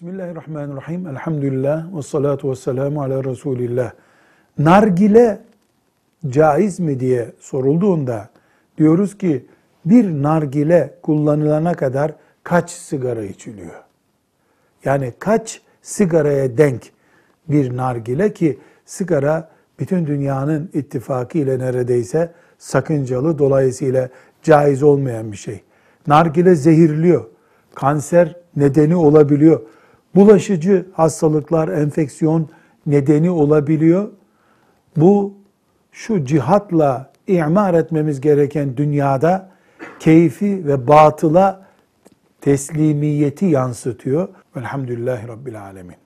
Bismillahirrahmanirrahim. Elhamdülillah ve salatu ve selamu ala Resulillah. Nargile caiz mi diye sorulduğunda diyoruz ki bir nargile kullanılana kadar kaç sigara içiliyor? Yani kaç sigaraya denk bir nargile ki sigara bütün dünyanın ittifakı ile neredeyse sakıncalı dolayısıyla caiz olmayan bir şey. Nargile zehirliyor. Kanser nedeni olabiliyor. Bulaşıcı hastalıklar, enfeksiyon nedeni olabiliyor. Bu şu cihatla imar etmemiz gereken dünyada keyfi ve batıla teslimiyeti yansıtıyor. Velhamdülillahi Rabbil Alemin.